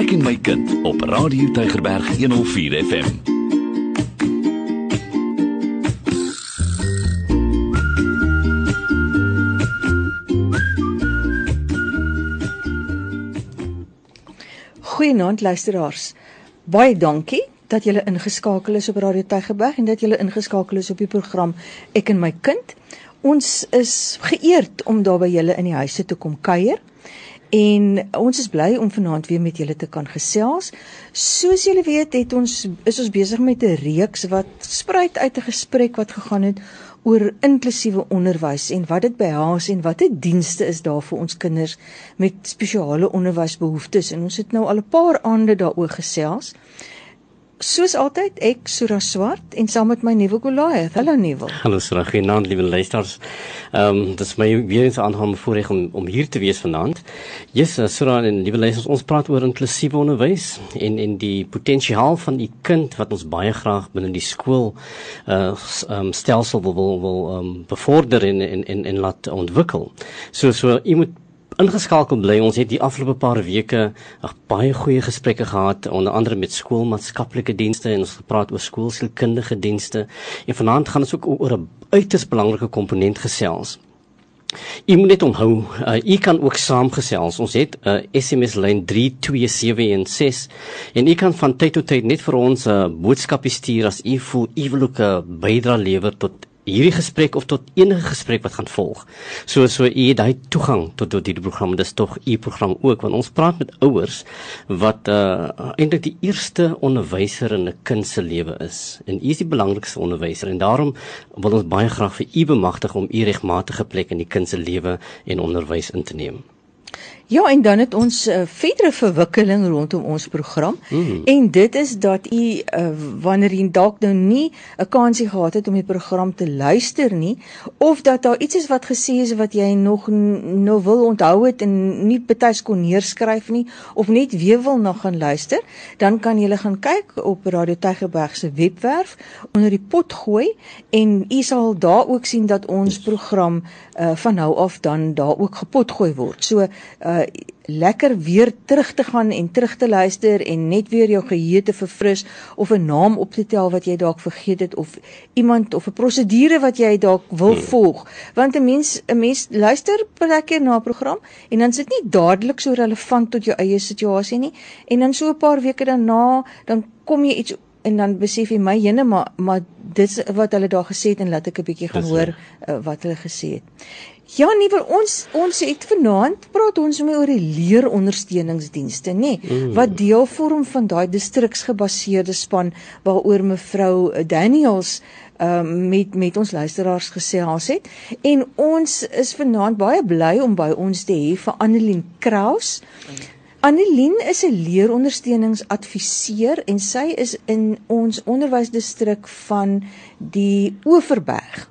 Ek en my kind op Radio Tygerberg 104 FM. Goeienaand luisteraars. Baie dankie dat julle ingeskakel is op Radio Tygerberg en dat julle ingeskakel is op die program Ek en my kind. Ons is geëerd om daar by julle in die huise te kom kuier. En ons is bly om vanaand weer met julle te kan gesels. Soos julle weet, het ons is ons besig met 'n reeks wat spruit uit 'n gesprek wat gegaan het oor inklusiewe onderwys en wat dit behels en watter dienste is daar vir ons kinders met spesiale onderwysbehoeftes. En ons het nou al 'n paar aande daaroor gesels. Soos altyd, ek Sura Swart en saam met my nuwe Goliath. Hallo nuwe. Hallo Sura, goeienaand liewe luisters. Ehm um, dit is my weer eens aanhang voorreg om om hier te wees vanaand. Yes, uh, Sura en liewe luisters, ons praat oor inklusiewe onderwys en en die potensiaal van die kind wat ons baie graag binne die skool uh um, stelsel wil wil wil um, bevorder en en en en laat ontwikkel. So so jy moet ingeskakel bly. Ons het die afgelope paar weke baie goeie gesprekke gehad onder andere met skoolmaatskaplike dienste en ons gepraat oor skoolsielkundige dienste. En vanaand gaan ons ook oor 'n uiters belangrike komponent gesels. U moet net onthou, uh, u kan ook saamgesels. Ons het 'n uh, SMS lyn 32716 en u kan van tyd tot tyd net vir ons 'n uh, boodskapie stuur as u voel u wil ook 'n bydrae lewer tot hierdie gesprek of tot enige gesprek wat gaan volg. So so u het daai toegang tot tot hierdie program. Dis tog u program ook want ons praat met ouers wat uh eintlik die eerste onderwyser in 'n kind se lewe is. En u is die belangrikste onderwyser en daarom wil ons baie graag vir u bemagtig om u regmatige plek in die kind se lewe en onderwys in te neem. Ja, en dan het ons 'n uh, verdere verwikkeling rondom ons program. Mm. En dit is dat u uh, wanneer u dalk nou nie 'n kansie gehad het om die program te luister nie of dat daar iets is wat gesê is wat jy nog nou wil onthou het en nie betuis kon neerskryf nie of net weer wil na gaan luister, dan kan jy gaan kyk op Radio Tygerberg se webwerf onder die pot gooi en u sal daar ook sien dat ons program uh, van nou af dan daar ook gepot gooi word. So uh lekker weer terug te gaan en terug te luister en net weer jou geheue te verfris of 'n naam op te tel wat jy dalk vergeet het of iemand of 'n prosedure wat jy dalk wil hmm. volg want 'n mens 'n mens luister baie keer na 'n program en dan sit nie dadelik so relevant tot jou eie situasie nie en dan so 'n paar weke daarna dan kom jy iets en dan besef jy my jene maar maar dit wat hulle daar gesê het en laat ek 'n bietjie gaan hoor uh, wat hulle gesê het. Ja, nie vir ons ons het vanaand praat ons oor die leerondersteuningsdienste, nê, nee, mm. wat deel vorm van daai distriksgebaseerde span waaroor mevrou Daniels uh, met met ons luisteraars gesels het en ons is vanaand baie bly om by ons te hê vir Annelien Kraus. Annelien is 'n leerondersteuningsadviseur en sy is in ons onderwysdistrik van die Oeverberg.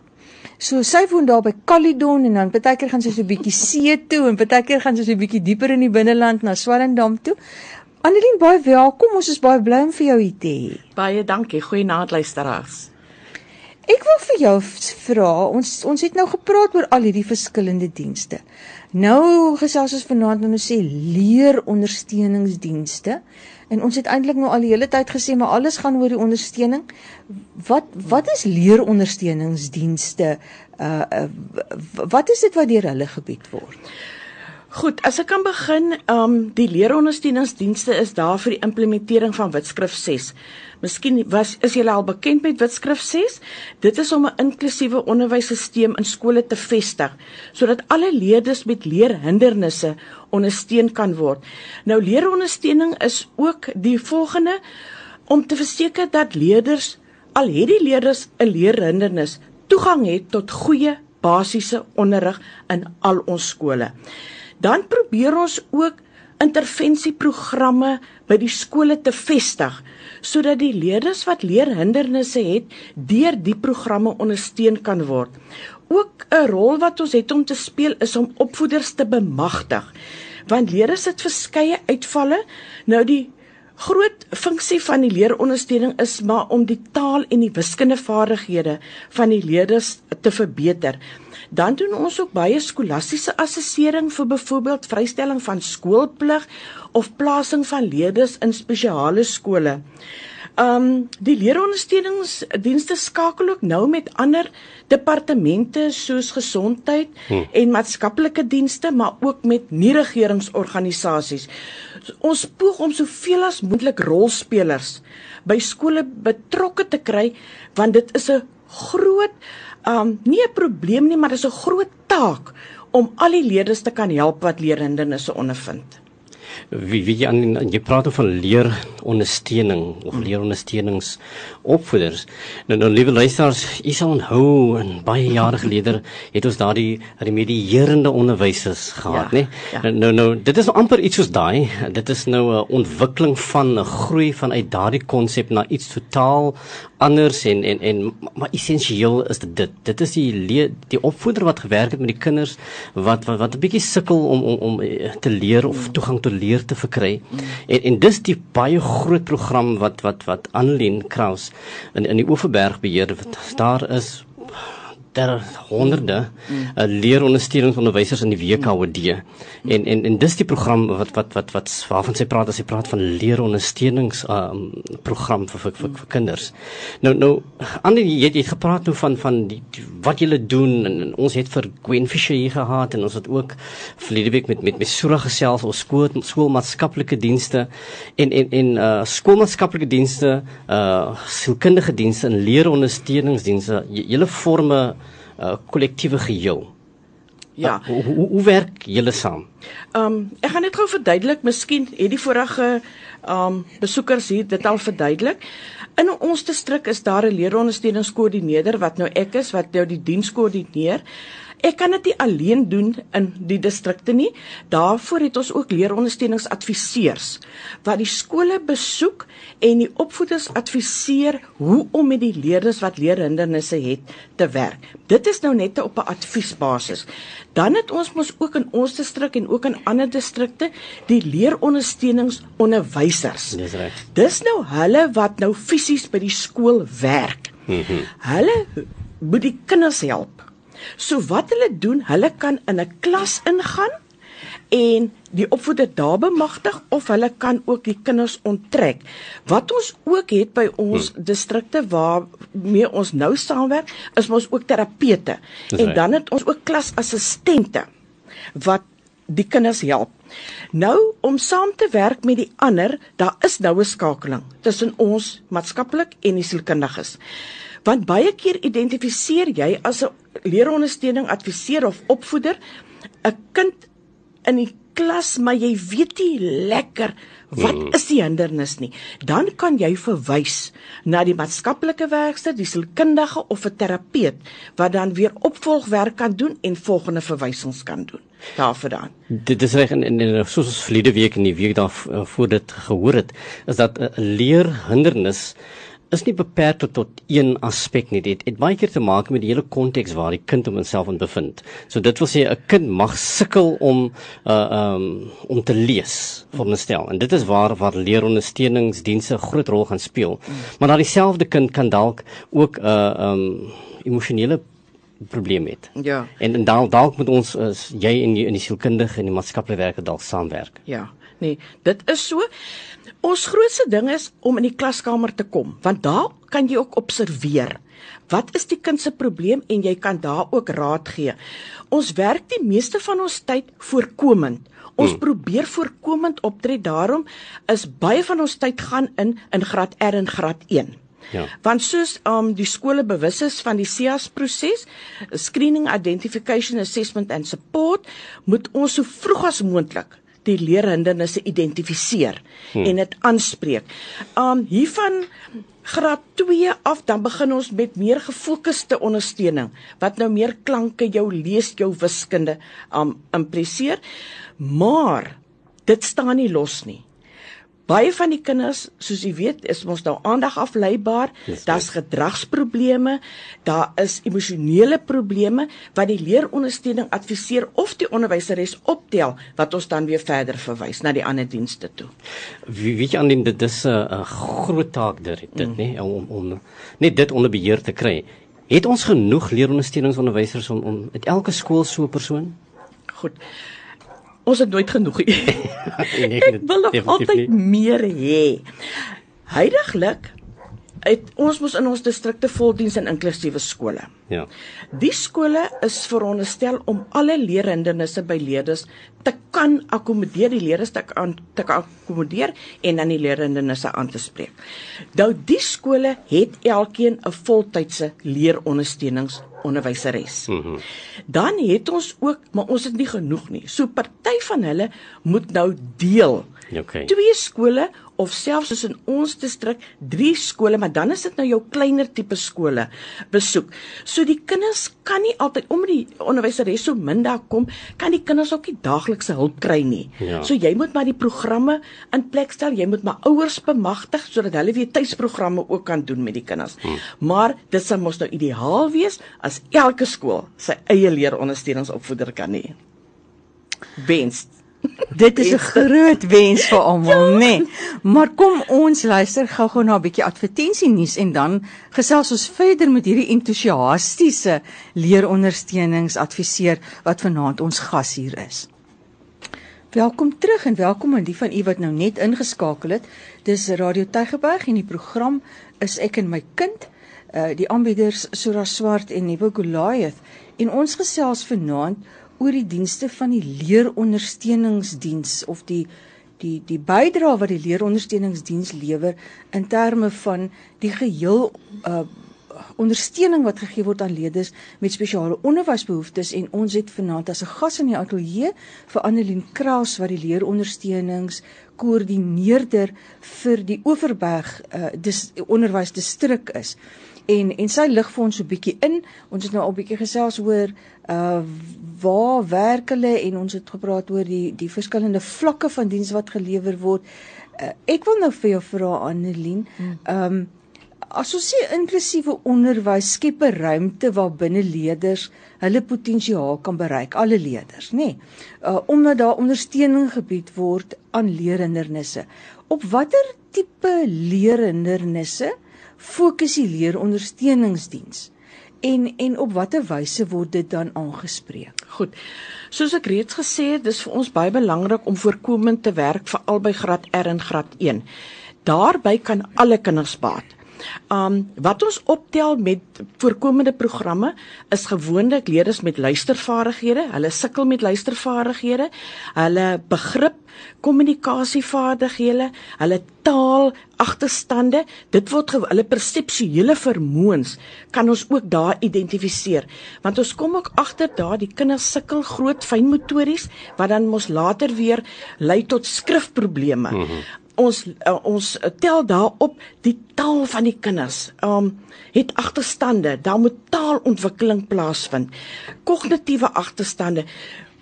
So sy woon daar by Caledon en dan partykeer gaan sy so 'n bietjie see toe en partykeer gaan sy so 'n bietjie dieper in die binneland na Swellendam toe. Annelien, baie welkom. Ons is baie bly om vir jou hier te hê. Baie dankie. Goeienaand luisteraars. Ek wil vir jou vra, ons ons het nou gepraat oor al hierdie verskillende dienste. Nou gesels ons vanaand en ons sê leerondersteuningsdienste. En ons het eintlik nou al die hele tyd gesê maar alles gaan oor die ondersteuning. Wat wat is leerondersteuningsdienste? Uh, uh wat is dit wat deur hulle gebied word? Goed, as ek kan begin, ehm um, die leerondersteuningsdienste is daar vir die implementering van Witskrif 6. Miskien was is julle al bekend met Witskrif 6? Dit is om 'n inklusiewe onderwysstelsel in skole te vestig sodat alle leerders met leerhindernisse ondersteun kan word. Nou leerondersteuning is ook die volgende om te verseker dat leerders al het die leerders 'n leerhindernis toegang het tot goeie basiese onderrig in al ons skole. Dan probeer ons ook intervensieprogramme by die skole te vestig sodat die leerders wat leerhindernisse het deur die programme ondersteun kan word. Ook 'n rol wat ons het om te speel is om opvoeders te bemagtig. Want leerders het verskeie uitvalle. Nou die groot funksie van die leerondersteuning is maar om die taal en die wiskundevaardighede van die leerders te verbeter. Dan doen ons ook baie skolastiese assessering vir byvoorbeeld vrystelling van skoolplig of plasing van leerders in spesiale skole. Um die leerondersteuningsdienste skakel ook nou met ander departemente soos gesondheid hmm. en maatskaplike dienste, maar ook met nie-regeringsorganisasies. So, ons poog om soveel as moontlik rolspelers by skole betrokke te kry want dit is 'n groot um nie 'n probleem nie, maar dit is 'n groot taak om al die leerders te kan help wat leerhindernisse ondervind wie wie jy, jy praat oor van leer ondersteuning of hmm. leer ondersteunings opvoeders. Nou nou liewe luisters, u sal onthou en baie jare gelede het ons daardie remedierende onderwysers gehad, ja, né? Ja. Nou, nou nou dit is nou amper iets soos daai. Dit is nou 'n ontwikkeling van 'n groei vanuit daardie konsep na iets totaal anders en en en maar essensieel is dit dit dit is die leer, die opvoeder wat gewerk het met die kinders wat wat wat 'n bietjie sukkel om om om eh, te leer of hmm. toegang tot leer te verkry mm. en en dis die baie groot program wat wat wat Annelien Kraus in in die Oeverberg beheer wat daar is daar honderde mm. uh, leerondersteuningsonderwysers in die WKOD mm. en en en dis die program wat wat wat wat waarvan sy praat as sy praat van leerondersteunings um, program vir vir, vir vir kinders. Nou nou ander jy het gepraat nou van van die, die wat julle doen en, en ons het vir Gwen Fisher hier gehad en ons het ook verlede week met met met Sura gesels oor skool skoolmaatskaplike dienste en en en uh skoolmaatskaplike dienste uh sielkundige dienste en leerondersteuningsdienste julle vorme uh kollektiewe geheel. Ja. Uh, hoe, hoe hoe werk julle saam? Ehm um, ek gaan net gou verduidelik, miskien het die vorige ehm um, besoekers hier dit al verduidelik. In ons distrik is daar 'n leerondersteuningskoördineerder wat nou ek is wat nou die diens koördineer. Ek kan dit nie alleen doen in die distrikte nie. Daarvoor het ons ook leerondersteuningsadviseurs wat die skole besoek en die opvoeders adviseer hoe om met die leerders wat leerhindernisse het te werk. Dit is nou net op 'n adviesbasis. Dan het ons mos ook in ons distrik en ook in ander distrikte die leerondersteuningsonderwysers. Dis reg. Dis nou hulle wat nou fisies by die skool werk. Mm -hmm. Hulle moet die kinders help So wat hulle doen, hulle kan in 'n klas ingaan en die opvoeder daar bemagtig of hulle kan ook die kinders onttrek. Wat ons ook het by ons hmm. distrikte waar mee ons nou saamwerk, is ons ook terapeute. En dan het ons ook klasassistente wat die kinders help. Nou om saam te werk met die ander, daar is nou 'n skakeling tussen ons maatskaplik en die sielkundiges. Want baie keer identifiseer jy as 'n leerondersteuning adviseur of opvoeder 'n kind in die klas, maar jy weet nie lekker wat hmm. is die hindernis nie. Dan kan jy verwys na die maatskaplike werkster, die sielkundige of 'n terapeut wat dan weer opvolgwerk kan doen en volgende verwysings kan doen. Daarvandaan. Dit is reg in in soos ons verlede week en die week daarvoor dit gehoor het, is dat 'n leerhindernis is nie beperk tot, tot een aspek nie. Dit het baie keer te maak met die hele konteks waar die kind homself in bevind. So dit wil sê 'n kind mag sukkel om uh um om te lees, veronderstel. En dit is waar waar leerondersteuningsdienste 'n groot rol gaan speel. Maar daardie selfde kind kan dalk ook 'n uh, um emosionele probleem het. Ja. En en dalk dalk moet ons as jy in die, in die sielkundige en die maatskaplike werker dalk saamwerk. Ja. Nee, dit is so. Ons grootste ding is om in die klaskamer te kom, want daar kan jy ook observeer. Wat is die kind se probleem en jy kan daar ook raad gee. Ons werk die meeste van ons tyd voorkomend. Ons hmm. probeer voorkomend optree. Daarom is baie van ons tyd gaan in in graad R en graad 1. Ja. Want soos um die skole bewus is van die SIAS proses, screening identification assessment and support, moet ons so vroeg as moontlik die leerhindernisse identifiseer hmm. en dit aanspreek. Um hiervan graad 2 af dan begin ons met meer gefokusde ondersteuning wat nou meer klanke jou lees jou wiskunde um impliseer. Maar dit staan nie los nie. Baie van die kinders, soos jy weet, is mos nou aandag afleibaar. Daar's gedragsprobleme, daar is emosionele probleme wat die leerondersteuning adviseer of die onderwyseres optel wat ons dan weer verder verwys na die ander dienste toe. Wie weet jy aan dit is 'n groot taak dit dit mm. nê om om net dit onder beheer te kry. Het ons genoeg leerondersteuningsonderwysers om om uit elke skool so 'n persoon? Goed. Ons het nooit genoeg nie. Ek wil nog altyd nie. meer hê. Huidiglik het ons mos in ons distrikte voldiens en inklusiewe skole. Ja. Die skole is veronderstel om alle leerhindernisse by leerders te kan akkommodeer, die leerders te kan te kan akkommodeer en dan die leerhindernisse aan te spreek. Nou die skole het elkeen 'n voltydse leerondersteuningsonderwyseres. Mm -hmm. Dan het ons ook, maar ons het nie genoeg nie. So party van hulle moet nou deel. Okay. Twee skole of selfs soos in ons distrik drie skole, maar dan is dit nou jou kleiner tipe skole besoek. So die kinders kan nie altyd omdat die onderwyseres so min daar kom, kan die kinders ook nie daaglikse hulp kry nie. Ja. So jy moet maar die programme in plek stel, jy moet maar ouers bemagtig sodat hulle weer tuisprogramme ook kan doen met die kinders. Hmm. Maar dit sou mos nou ideaal wees as elke skool sy eie leerondersteuningsopvoeder kan hê. Wens Dit is 'n groot wens vir almal, nê. Nee. Maar kom ons luister gou-gou na 'n bietjie advertensienuus en dan gesels ons verder met hierdie entoesiastiese leerondersteuningsadviseur wat vanaand ons gas hier is. Welkom terug en welkom aan die van u wat nou net ingeskakel het. Dis Radio Tygerberg en die program is ek en my kind. Uh die aanbieders Sura Swart en Nuwe Goliath en ons gesels vanaand oor die dienste van die leerondersteuningsdiens of die die die bydrae wat die leerondersteuningsdiens lewer in terme van die geheel uh ondersteuning wat gegee word aan leerders met spesiale onderwysbehoeftes en ons het vanaand as 'n gas in die ateljee vir Annelien Kraus wat die leerondersteunings koördineerder vir die Oeverberg uh dis onderwysdistrik is. En en sy lig vir ons so 'n bietjie in. Ons het nou al bietjie gesels oor uh waar werk hulle en ons het gepraat oor die die verskillende vlakke van diens wat gelewer word. Uh, ek wil nou vir jou vra Annelien, ehm um, as ons sê inklusiewe onderwys skep 'n ruimte waar binne leerders hulle potensiaal kan bereik, alle leerders, nê? Nee, uh omdat daar ondersteuning gebied word aan leerhindernisse. Op watter tipe leerhindernisse fokus die leerondersteuningsdiens? En en op watter wyse word dit dan aangespreek? Goed. Soos ek reeds gesê het, dis vir ons baie belangrik om voorkomend te werk veral by graad R en graad 1. Daarby kan alle kinders baat. Um wat ons optel met voorkomende programme is gewoonlik leerders met luistervaardighede. Hulle sukkel met luistervaardighede, hulle begrip, kommunikasievaardighede, hulle taal agterstande. Dit word hulle perseptuele vermoëns kan ons ook daar identifiseer. Want ons kom ook agter daar die kinders sukkel groot fynmotories wat dan mos later weer lei tot skrifprobleme. Mm -hmm ons uh, ons tel daarop die taal van die kinders. Um het agterstande, daar moet taalontwikkeling plaasvind. Kognitiewe agterstande.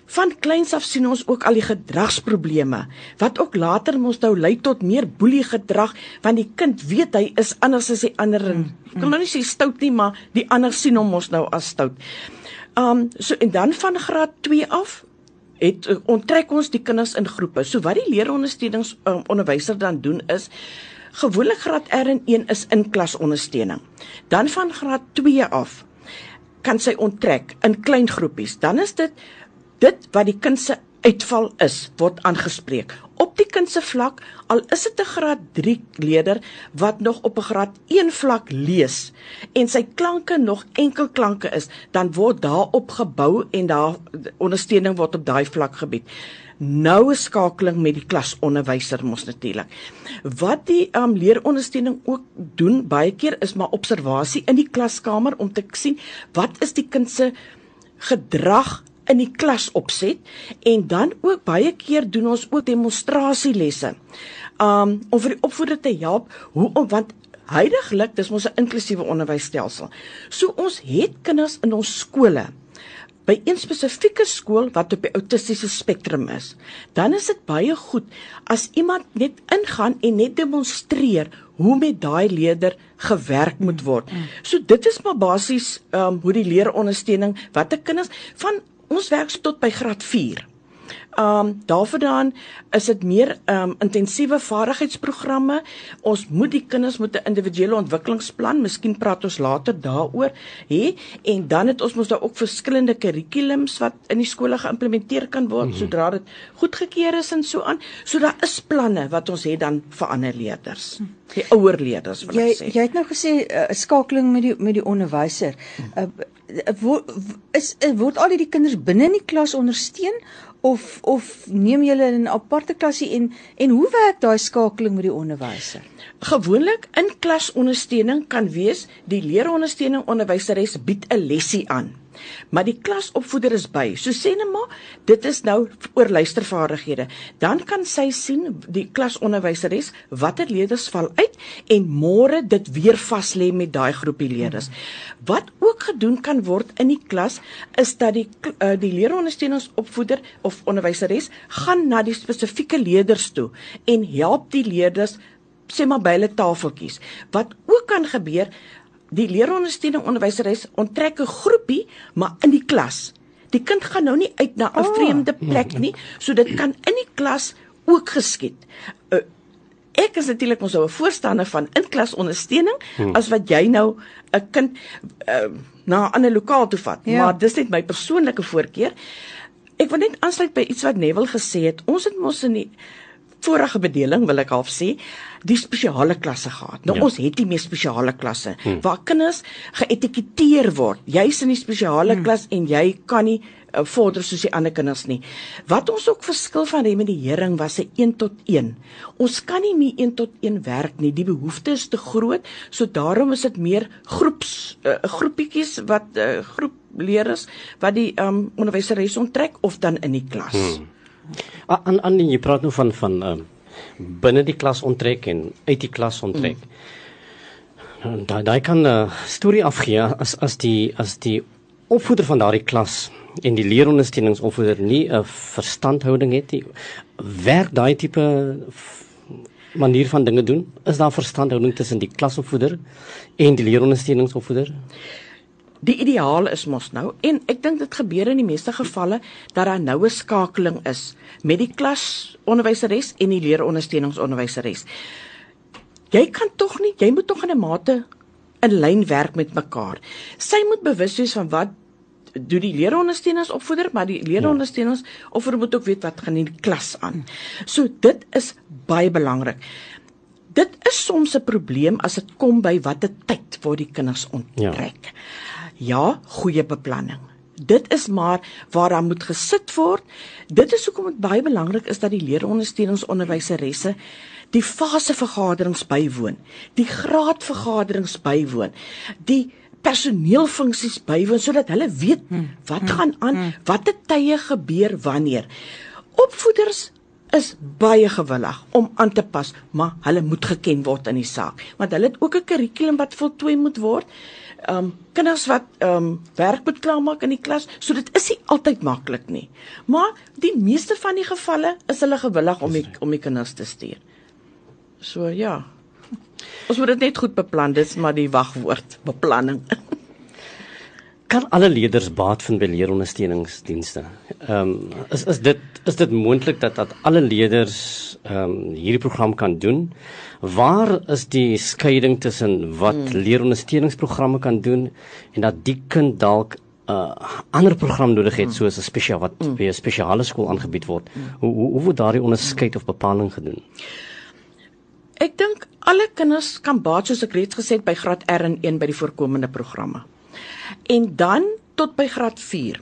Van kleins af sien ons ook al die gedragsprobleme wat ook later mos nou lei tot meer boelie gedrag want die kind weet hy is anders as die ander. Ek kan nou nie sê stout nie, maar die ander sien hom mos nou as stout. Um so en dan van graad 2 af het uh, onttrek ons die kinders in groepe. So wat die leerondersteunings um, onderwyser dan doen is gewoonlik graad R en 1 is in klasondersteuning. Dan van graad 2 af kan sy onttrek in klein groepies. Dan is dit dit wat die kind se uitval is word aangespreek. Op die kind se vlak, al is dit 'n graad 3 leerder wat nog op 'n graad 1 vlak lees en sy klanke nog enkel klanke is, dan word daarop gebou en daar ondersteuning word op daai vlak gebied. Noue skakeling met die klasonderwyser mos natuurlik. Wat die um, leerondersteuning ook doen baie keer is maar observasie in die klaskamer om te sien wat is die kind se gedrag in die klas opset en dan ook baie keer doen ons ook demonstrasielesse. Um om vir die opvoeder te help hoe om want huidigelik dis mos 'n inklusiewe onderwysstelsel. So ons het kinders in ons skole by een spesifieke skool wat op die autistiese spektrum is. Dan is dit baie goed as iemand net ingaan en net demonstreer hoe met daai leerder gewerk moet word. So dit is maar basies um hoe die leerondersteuning wat 'n kinders van ons werk tot by graad 4. Ehm um, daarvandaan is dit meer ehm um, intensiewe vaardigheidsprogramme. Ons moet die kinders met 'n individuele ontwikkelingsplan, miskien praat ons later daaroor, hè, en dan het ons mos daar ook verskillende kurrikulums wat in die skole geïmplementeer kan word mm -hmm. sodra dit goedgekeur is en so aan. So daar is planne wat ons het dan vir ander leerders. Die ouer leerders wil jy, ek sê. Jy het nou gesê 'n uh, skakeling met die met die onderwyser. Uh, word is word al die kinders binne in die klas ondersteun of of neem julle in 'n aparte klasie en en hoe werk daai skakeling met die onderwyser? Gewoonlik in klasondersteuning kan wees die leerondersteuning onderwyseres bied 'n lesie aan. Maar die klasopvoeder is by. So sê net maar, dit is nou oor luistervaardighede. Dan kan sy sien die klasonderwyseres watter leerders val uit en môre dit weer vas lê met daai groepie leerders. Wat ook gedoen kan word in die klas is dat die uh, die leerondersteuningsopvoeder of onderwyseres gaan na die spesifieke leerders toe en help die leerders sê maar by hulle tafeltjies. Wat ook kan gebeur, die leerondersteuning onderwyseres onttrek 'n groepie maar in die klas. Die kind gaan nou nie uit na 'n oh. vreemde plek nie, so dit kan in die klas ook geskied. Uh, ek is natuurlik mos 'n voorstander van inklas ondersteuning hmm. as wat jy nou 'n kind uh, na 'n ander lokaal toe vat, ja. maar dis net my persoonlike voorkeur. Ek wil net aansluit by iets wat Neville gesê het. Ons het mos in die vorige bedeling wil ek half sê die spesiale klasse gehad. Nou ja. ons het nie meer spesiale klasse hmm. waar kinders geetiketeer word. Jy's in die spesiale hmm. klas en jy kan nie uh, vorder soos die ander kinders nie. Wat ons ook verskil van remediering was 'n 1 tot 1. Ons kan nie meer 1 tot 1 werk nie. Die behoefte is te groot, so daarom is dit meer groeps uh, groepietjies wat uh, groep leerders wat die um, onderwyseres onttrek of dan in die klas. Hmm. Aan aan jy praat nou van van um, binne die klas onttrek en uit die klas onttrek. Mm. Daai daai kan 'n uh, storie afgee as as die as die opvoeder van daardie klas en die leerondersteuningsopvoeder nie 'n verstandhouding het nie. Werk daai tipe manier van dinge doen? Is daar verstandhouding tussen die klasopvoeder en die leerondersteuningsopvoeder? Die ideaal is mos nou en ek dink dit gebeur in die meeste gevalle dat daar nou 'n skakeling is met die klasonderwyseres en die leerondersteuningsonderwyseres. Jy kan tog nie, jy moet tog in 'n mate in lyn werk met mekaar. Sy moet bewus wees van wat doen die leerondersteuners opvoeder, maar die leerondersteuners hulle moet ook weet wat gaan in die klas aan. So dit is baie belangrik. Dit is soms 'n probleem as dit kom by watter tyd word die kinders onttrek. Ja. Ja, goeie beplanning. Dit is maar waar daar moet gesit word. Dit is hoekom dit baie belangrik is dat die leerondersteuningsonderwyseresse die fasevergaderings bywoon, die graadvergaderings bywoon, die personeelfunksies bywoon sodat hulle weet hmm, wat hmm, gaan aan, hmm. watter tye gebeur wanneer. Opvoeders is baie gewillig om aan te pas, maar hulle moet geken word in die saak, want hulle het ook 'n kurrikulum wat voltooi moet word um kinders wat um werk moet klaarmaak in die klas, so dit is nie altyd maklik nie. Maar die meeste van die gevalle is hulle gewillig om die, om die kinders te stuur. So ja. Ons moet dit net goed beplan, dis maar die wagwoord, beplanning. Kan alle leerders baat vind by leerondersteuningsdienste. Ehm um, is is dit is dit moontlik dat dat alle leerders ehm um, hierdie program kan doen? Waar is die skeiding tussen wat hmm. leerondersteuningsprogramme kan doen en dat die kind dalk 'n uh, ander program nodig het hmm. soos 'n spesiaal wat hmm. by 'n spesiale skool aangebied word? Hmm. Hoe hoe hoe word daardie onderskeid of bepaling gedoen? Ek dink alle kinders kan baat soos ek reeds gesê het by graad R en 1 by die voorkomende programme. En dan tot by graad 4.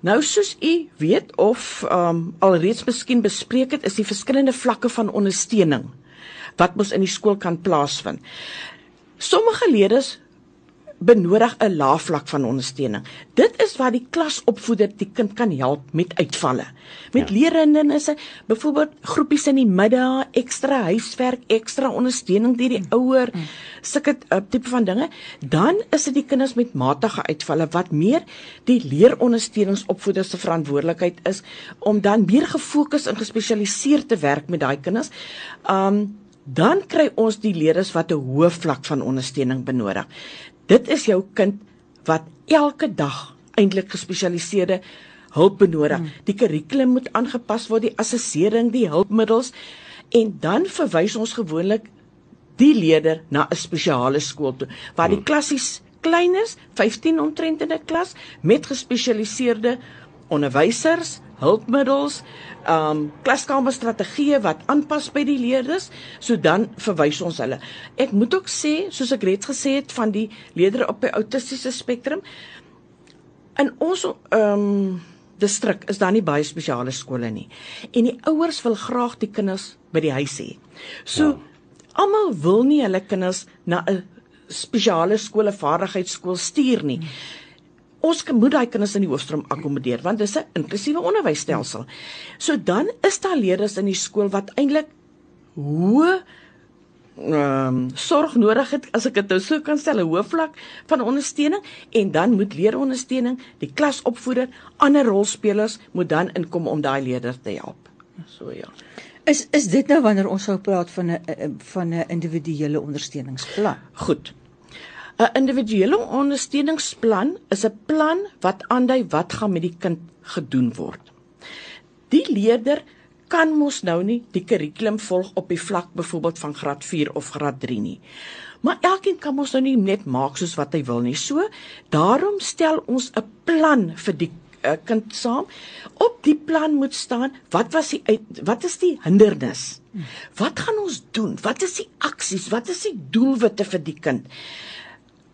Nou soos u weet of um, alreeds miskien bespreek het, is die verskillende vlakke van ondersteuning wat mos in die skool kan plaasvind. Sommige leerders benodig 'n lae vlak van ondersteuning. Dit is waar die klasopvoeder die kind kan help met uitvalle. Met ja. leerhindernisse, byvoorbeeld groepies in die middag, ekstra huiswerk, ekstra ondersteuning deur die ouer, sulke uh, tipe van dinge, dan is dit die kinders met matige uitvalle wat meer die leerondersteuningsopvoeder se verantwoordelikheid is om dan meer gefokus en gespesialiseer te werk met daai kinders. Um dan kry ons die leerders wat 'n hoë vlak van ondersteuning benodig. Dit is jou kind wat elke dag eintlik gespesialiseerde hulp benodig. Mm. Die kurrikulum moet aangepas word, die assessering, die hulpmiddels en dan verwys ons gewoonlik die leerder na 'n spesiale skool toe waar die klassies klein is, 15 omtrent in 'n klas met gespesialiseerde onderwysers, hulpmiddels, um klaskamerstrategieë wat aanpas by die leerders, so dan verwys ons hulle. Ek moet ook sê, soos ek reeds gesê het van die leerders op die autistiese spektrum, in ons um distrik is daar nie baie spesiale skole nie. En die ouers wil graag die kinders by die huis hê. So ja. almal wil nie hulle kinders na 'n spesiale skole vaardigheidsskool stuur nie. Hmm ons moet daai kinders in die hoofstroom akkommodeer want dis 'n inklusiewe onderwysstelsel. So dan is daar leerders in die skool wat eintlik hoe ehm um, sorg nodig het as ek dit nou so kan stel 'n hoë vlak van ondersteuning en dan moet leerondersteuning die klasopvoeder ander rolspelers moet dan inkom om daai leerder te help. So ja. Is is dit nou wanneer ons sou praat van 'n van 'n individuele ondersteuningsplan? Goed. 'n Individuele ondersteuningsplan is 'n plan wat aandui wat gaan met die kind gedoen word. Die leerder kan mos nou nie die kurrikulum volg op die vlak byvoorbeeld van graad 4 of graad 3 nie. Maar elkeen kan mos nou nie net maak soos wat hy wil nie. So, daarom stel ons 'n plan vir die uh, kind saam. Op die plan moet staan wat was die uit, wat is die hindernis? Wat gaan ons doen? Wat is die aksies? Wat is die doelwitte vir die kind?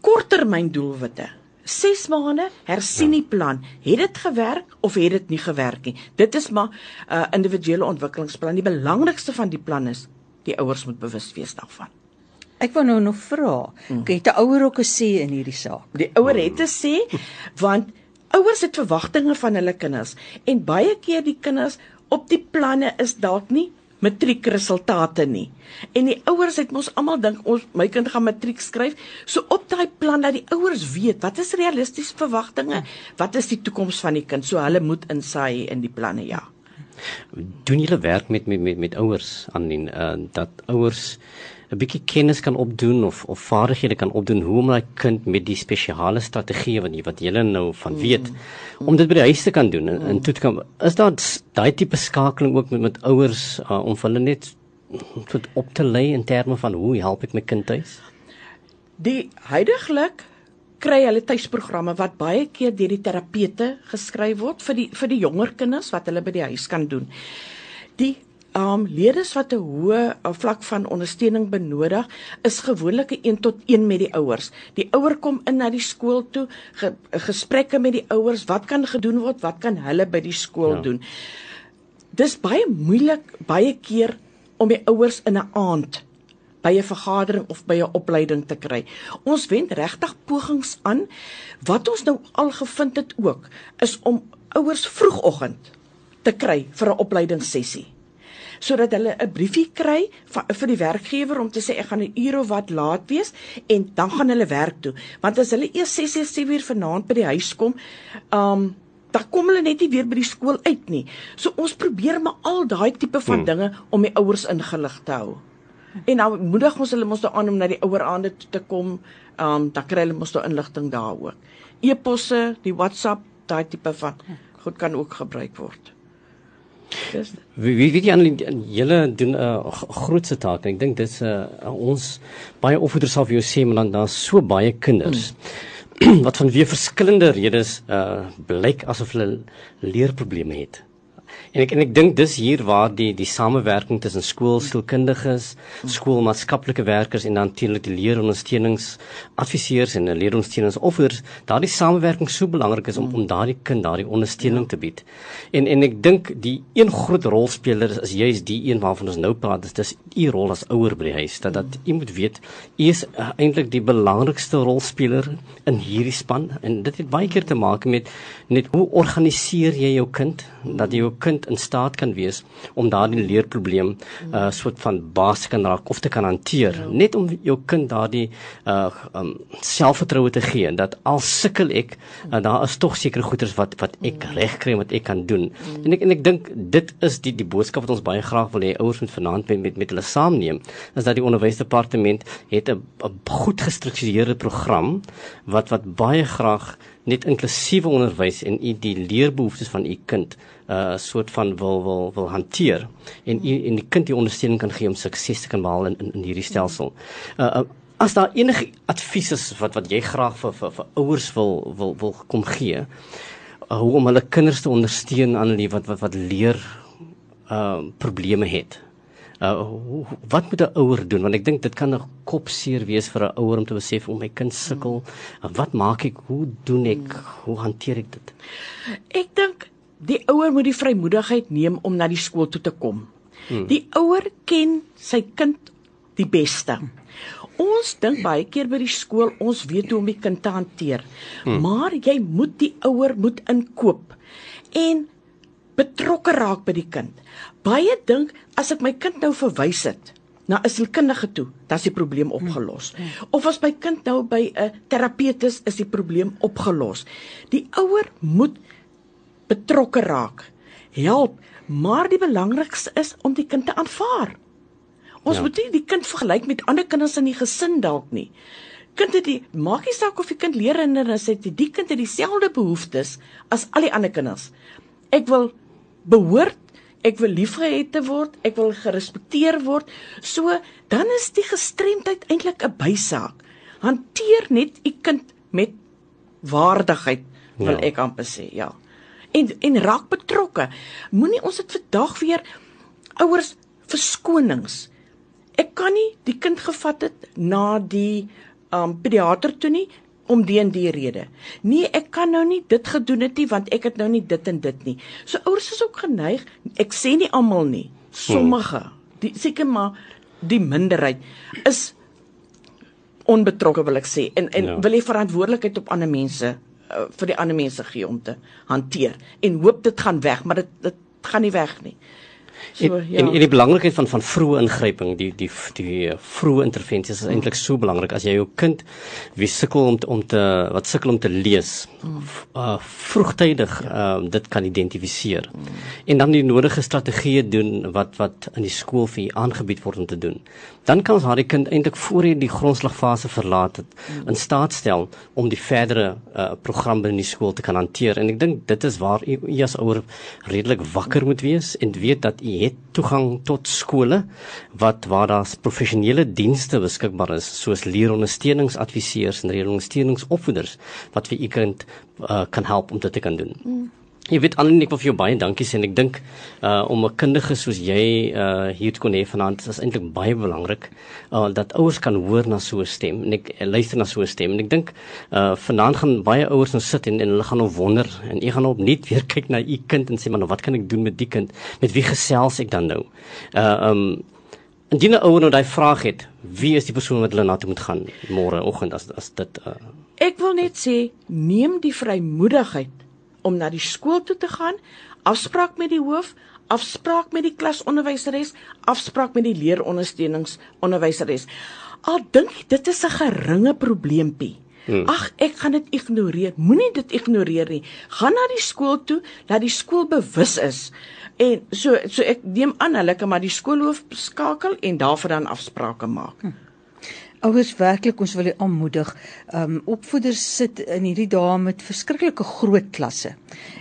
Korttermyndoelwitte. 6 maande hersien die plan. Het dit gewerk of het dit nie gewerk nie? Dit is maar 'n uh, individuele ontwikkelingsplan. Die belangrikste van die plan is die ouers moet bewus wees daarvan. Ek wou nou nog vra, mm. het 'n ouer ook 'n sê in hierdie saak? Die ouer het 'n sê want ouers het verwagtinge van hulle kinders en baie keer die kinders op die planne is dalk nie matriekresultate nie. En die ouers het mos almal dink ons my kind gaan matriek skryf. So op daai plan dat die ouers weet wat is realistiese verwagtinge, wat is die toekoms van die kind. So hulle moet insaai in die planne ja. Doen julle werk met met met, met ouers aan en uh, dat ouers 'n bietjie kennis kan opdoen of of vaardighede kan opdoen hoe om daai kind met die spesiale strategie wat jy wat jy nou van weet mm. om dit by die huis te kan doen en, en toe kan is daar daai tipe skakeling ook met met ouers uh, om hulle net tot op te lê in terme van hoe help ek my kind tuis? Die heidaglik kry hulle tuisprogramme wat baie keer deur die terapeute geskryf word vir die vir die jonger kinders wat hulle by die huis kan doen. Die um leerders wat 'n hoë uh, vlak van ondersteuning benodig, is gewoonlik 'n 1 tot 1 met die ouers. Die ouer kom in na die skool toe, ge, gesprekke met die ouers, wat kan gedoen word, wat kan hulle by die skool ja. doen. Dis baie moeilik baie keer om die ouers in 'n aand by 'n vergadering of by 'n opleiding te kry. Ons wend regtig pogings aan. Wat ons nou al gevind het ook, is om ouers vroegoggend te kry vir 'n opleidingssessie sodat hulle 'n briefie kry van, vir die werkgewer om te sê ek gaan 'n uur of wat laat wees en dan gaan hulle werk toe. Want as hulle eers 6 uur 7 uur vanaand by die huis kom, um dan kom hulle net nie weer by die skool uit nie. So ons probeer maar al daai tipe van hmm. dinge om die ouers ingelig te hou. En nou moedig ons hulle mos nou aan om na die oueraande toe te kom. Um dan kry hulle mos nou inligting daar ook. E-posse, die WhatsApp, daai tipe van goed kan ook gebruik word. Wie wie weet jy aan julle doen 'n uh, grootse taak. Ek dink dis 'n uh, ons baie opvoeders sal vir jou sê maar dan daar's so baie kinders mm. wat van weer verskillende redes uh blyk asof hulle leerprobleme het. En ek en ek dink dis hier waar die die samewerking tussen skoolsielkundiges, skoolmaatskaplike werkers en dan natuurlik die leerondersteuningsadviseurs en leerondersteuningsoffers, daardie samewerking so belangrik is om om daardie kind daardie ondersteuning te bied. En en ek dink die een groot rolspeler is juis die een waarvan ons nou praat, dis dis u rol as ouer by die huis. Dat dat u moet weet, u is uh, eintlik die belangrikste rolspeler in hierdie span en dit het baie keer te maak met net hoe organiseer jy jou kind dat jy jou kind in staat kan wees om daardie leerprobleem uh soort van basies kan raak of te kan hanteer ja. net om jou kind daardie uh um, selfvertroue te gee dat al sukkel ek uh, daar is tog sekere goeders wat wat ek mm. reg kry wat ek kan doen mm. en ek en ek dink dit is die die boodskap wat ons baie graag wil hê ouers moet vanaand met met, met hulle saamneem is dat die onderwysdepartement het 'n goed gestruktureerde program wat wat baie graag net inklusiewe onderwys en u die leerbehoeftes van u kind 'n uh, soort van wil wil wil hanteer en u en die kind die ondersteuning kan gee om sukses te kan behaal in in, in hierdie stelsel. Uh, uh as daar enige advies is wat wat jy graag vir vir, vir ouers wil wil wil kom gee uh, hoe om hulle kinders te ondersteun aan hulle wat wat wat leer uh probleme het. Uh wat moet 'n ouer doen want ek dink dit kan 'n kopseer wees vir 'n ouer om te besef om my kind sukkel. Uh, wat maak ek? Hoe doen ek? Hoe hanteer ek dit? Ek dink die ouer moet die vrymoedigheid neem om na die skool toe te kom. Hmm. Die ouer ken sy kind die beste. Ons dink baie keer by die skool ons weet hoe om die kind te hanteer. Hmm. Maar jy moet die ouer moet inkoop en betrokke raak by die kind. Baie dink as ek my kind nou verwys het na 'n sielkundige toe, dan is die probleem opgelos. Hmm. Of as my kind nou by 'n terapeut is, is die probleem opgelos. Die ouer moet betrokke raak. Help, maar die belangrikste is om die kind te aanvaar. Ons ja. moet nie die kind vergelyk met ander kinders in die gesin dalk nie. Kind het die maak nie saak of die kind leer en dan sê die kind het dieselfde behoeftes as al die ander kinders. Ek wil behoort, ek wil liefgehad word, ek wil gerespekteer word. So dan is die gestremdheid eintlik 'n bysaak. Hanteer net u kind met waardigheid, wil ja. ek amper sê, ja. En en raak betrokke. Moenie ons dit vandag weer ouers verskonings ek kan nie die kind gevat het na die um pediater toe nie om die en die rede. Nee, ek kan nou nie dit gedoen het nie want ek het nou nie dit en dit nie. So ouers is ook geneig, ek sê nie almal nie, sommige, die seker maar die minderheid is onbetrokke wil ek sê en en ja. wil jy verantwoordelikheid op ander mense uh, vir die ander mense gee om te hanteer en hoop dit gaan weg, maar dit dit gaan nie weg nie. So, ja. En en die belangrikheid van van vroeë ingryping, die die die vroeë intervensies is eintlik so belangrik as jy jou kind wie sukkel om te, om te wat sukkel om te lees, uh, vroegtydig uh, dit kan identifiseer. En dan die nodige strategieë doen wat wat in die skool vir aangebied word om te doen. Dan kan ons haar die kind eintlik voor hy die grondslagfase verlaat het in staat stel om die verdere uh, program binne die skool te kan hanteer. En ek dink dit is waar u as ouer redelik wakker moet wees en weet dat u het toegang tot skole wat waar daar professionele dienste beskikbaar is soos leerondersteuningsadviseurs en leerondersteuningsopvoeders wat vir u kind uh, kan help om dit te kan doen. Mm. Jy weet Annelie, ek wil vir jou baie dankie sê en ek dink uh om 'n kundige soos jy uh hier te kon hê vanaand is eintlik baie belangrik uh dat ouers kan hoor na so 'n stem en ek luister na so 'n stem en ek dink uh vanaand gaan baie ouers nou sit en, en hulle gaan nou wonder en jy gaan nou opnuut weer kyk na u kind en sê maar nou wat kan ek doen met die kind? Met wie gesels ek dan nou? Uh um indien 'n ouer nou daai vraag het, wie is die persoon wat hulle na toe moet gaan môre oggend as as dit uh Ek wil net sê neem die vrymoedigheid om na die skool toe te gaan, afspraak met die hoof, afspraak met die klasonderwyseres, afspraak met die leerondersteuningsonderwyseres. Al dink jy dit is 'n geringe probleempie. Hmm. Ag, ek gaan dit ignoreer. Moenie dit ignoreer nie. Gaan na die skool toe, dat die skool bewus is. En so so ek neem aan hulle kan maar die skoolhoof skakel en daarvoor dan afsprake maak. Hmm ouers werklik ons wil aanmoedig. Ehm um, opvoeders sit in hierdie dae met verskriklike groot klasse.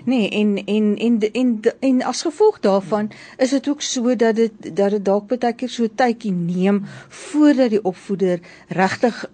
Nê nee, en, en en en en en as gevolg daarvan is dit ook so dat dit dat dit dalk baie keer so tydjie neem voordat die opvoeder regtig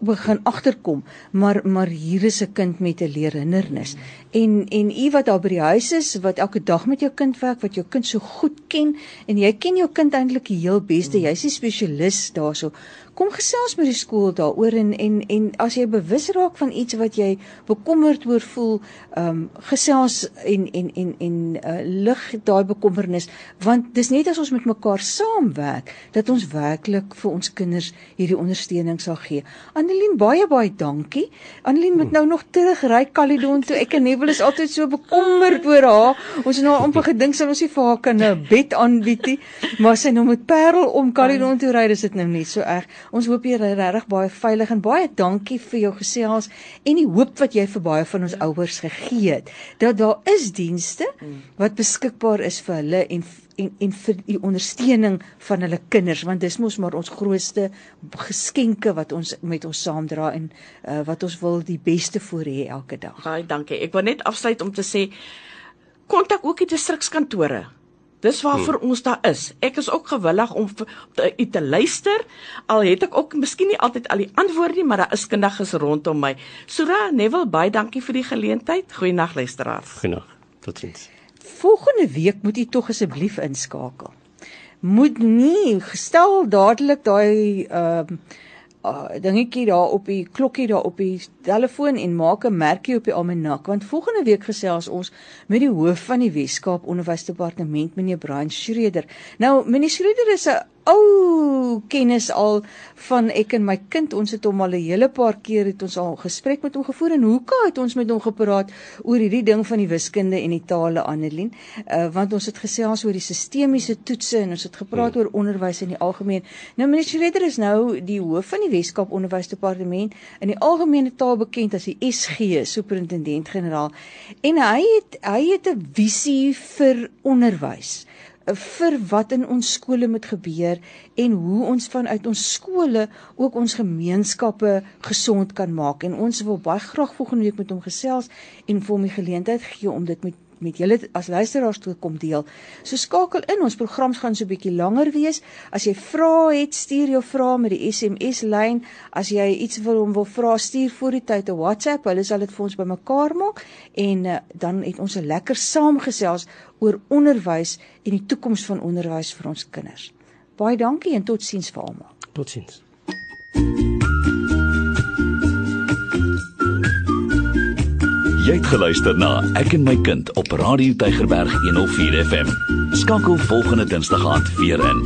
begin agterkom maar maar hier is 'n kind met 'n leerhindernis en en u wat daar by die huis is wat elke dag met jou kind werk wat jou kind so goed ken en jy ken jou kind eintlik die heel beste jy's die spesialis daarso kom gesels met die skool daaroor en en en as jy bewus raak van iets wat jy bekommerd oor voel, ehm um, gesels en en en en uh, lig daai bekommernis want dis net as ons met mekaar saamwerk dat ons werklik vir ons kinders hierdie ondersteuning sal gee. Annelien baie baie dankie. Annelien moet nou nog terugry Caledon toe. Ek en Nebel is altyd so bekommerd oor haar. Ons het nou amper gedink sy ons nie vir haar kan 'n bed aanbied nie, maar sy nou met Parel om Caledon toe ry, dis dit nou net so erg. Ons hoop jy is regtig baie veilig en baie dankie vir jou gesels en die hoop wat jy vir baie van ons ouers gegee het dat daar is dienste wat beskikbaar is vir hulle en en en vir die ondersteuning van hulle kinders want dis mos maar ons grootste geskenke wat ons met ons saamdra en uh, wat ons wil die beste vir hê elke dag. Baie dankie. Ek wil net afsluit om te sê kontak ook die distrikskantore. Dis waarvoor hmm. ons daar is. Ek is ook gewillig om te, te, te luister. Al het ek ook miskien nie altyd al die antwoorde nie, maar daar is kundiges rondom my. Sura Neville, baie dankie vir die geleentheid. Goeienaand luisteraars. Goeienaand. Totsiens. Volgende week moet u tog asseblief inskakel. Moet nie gestel dadelik daai ehm uh, uh, dingetjie daar op die klokkie daar op die telefoon en maak 'n merkie op die almanak want volgende week gesels ons met die hoof van die Weskaap Onderwysdepartement meneer Brian Schreder. Nou meneer Schreder is 'n ou kennis al van ek en my kind. Ons het hom al 'n hele paar keer het ons al gesprek met hom gevoer en hoeka het ons met hom gepraat oor hierdie ding van die wiskunde en die tale Annelien. Uh want ons het gesels oor die sistemiese toetse en ons het gepraat hmm. oor onderwys in die algemeen. Nou meneer Schreder is nou die hoof van die Weskaap Onderwysdepartement in die algemene taal bekend as die SG, superintendent-generaal. En hy het hy het 'n visie vir onderwys vir wat in ons skole moet gebeur en hoe ons vanuit ons skole ook ons gemeenskappe gesond kan maak. En ons wil baie graag volgende week met hom gesels en vir hom die geleentheid gee om dit met met julle as luisteraars toe kom deel. So skakel in, ons programs gaan so 'n bietjie langer wees. As jy vrae het, stuur jou vrae met die SMS lyn. As jy iets wil hom wil vra, stuur voor die tyd 'n WhatsApp. Hulle sal dit vir ons bymekaar maak en uh, dan het ons 'n lekker saamgesels oor onderwys en die toekoms van onderwys vir ons kinders. Baie dankie en totsiens vir almal. Totsiens. Jy het geluister na Ek en my kind op Radio Tygerberg 104 FM. Skakel volgende Dinsdag aand weer in.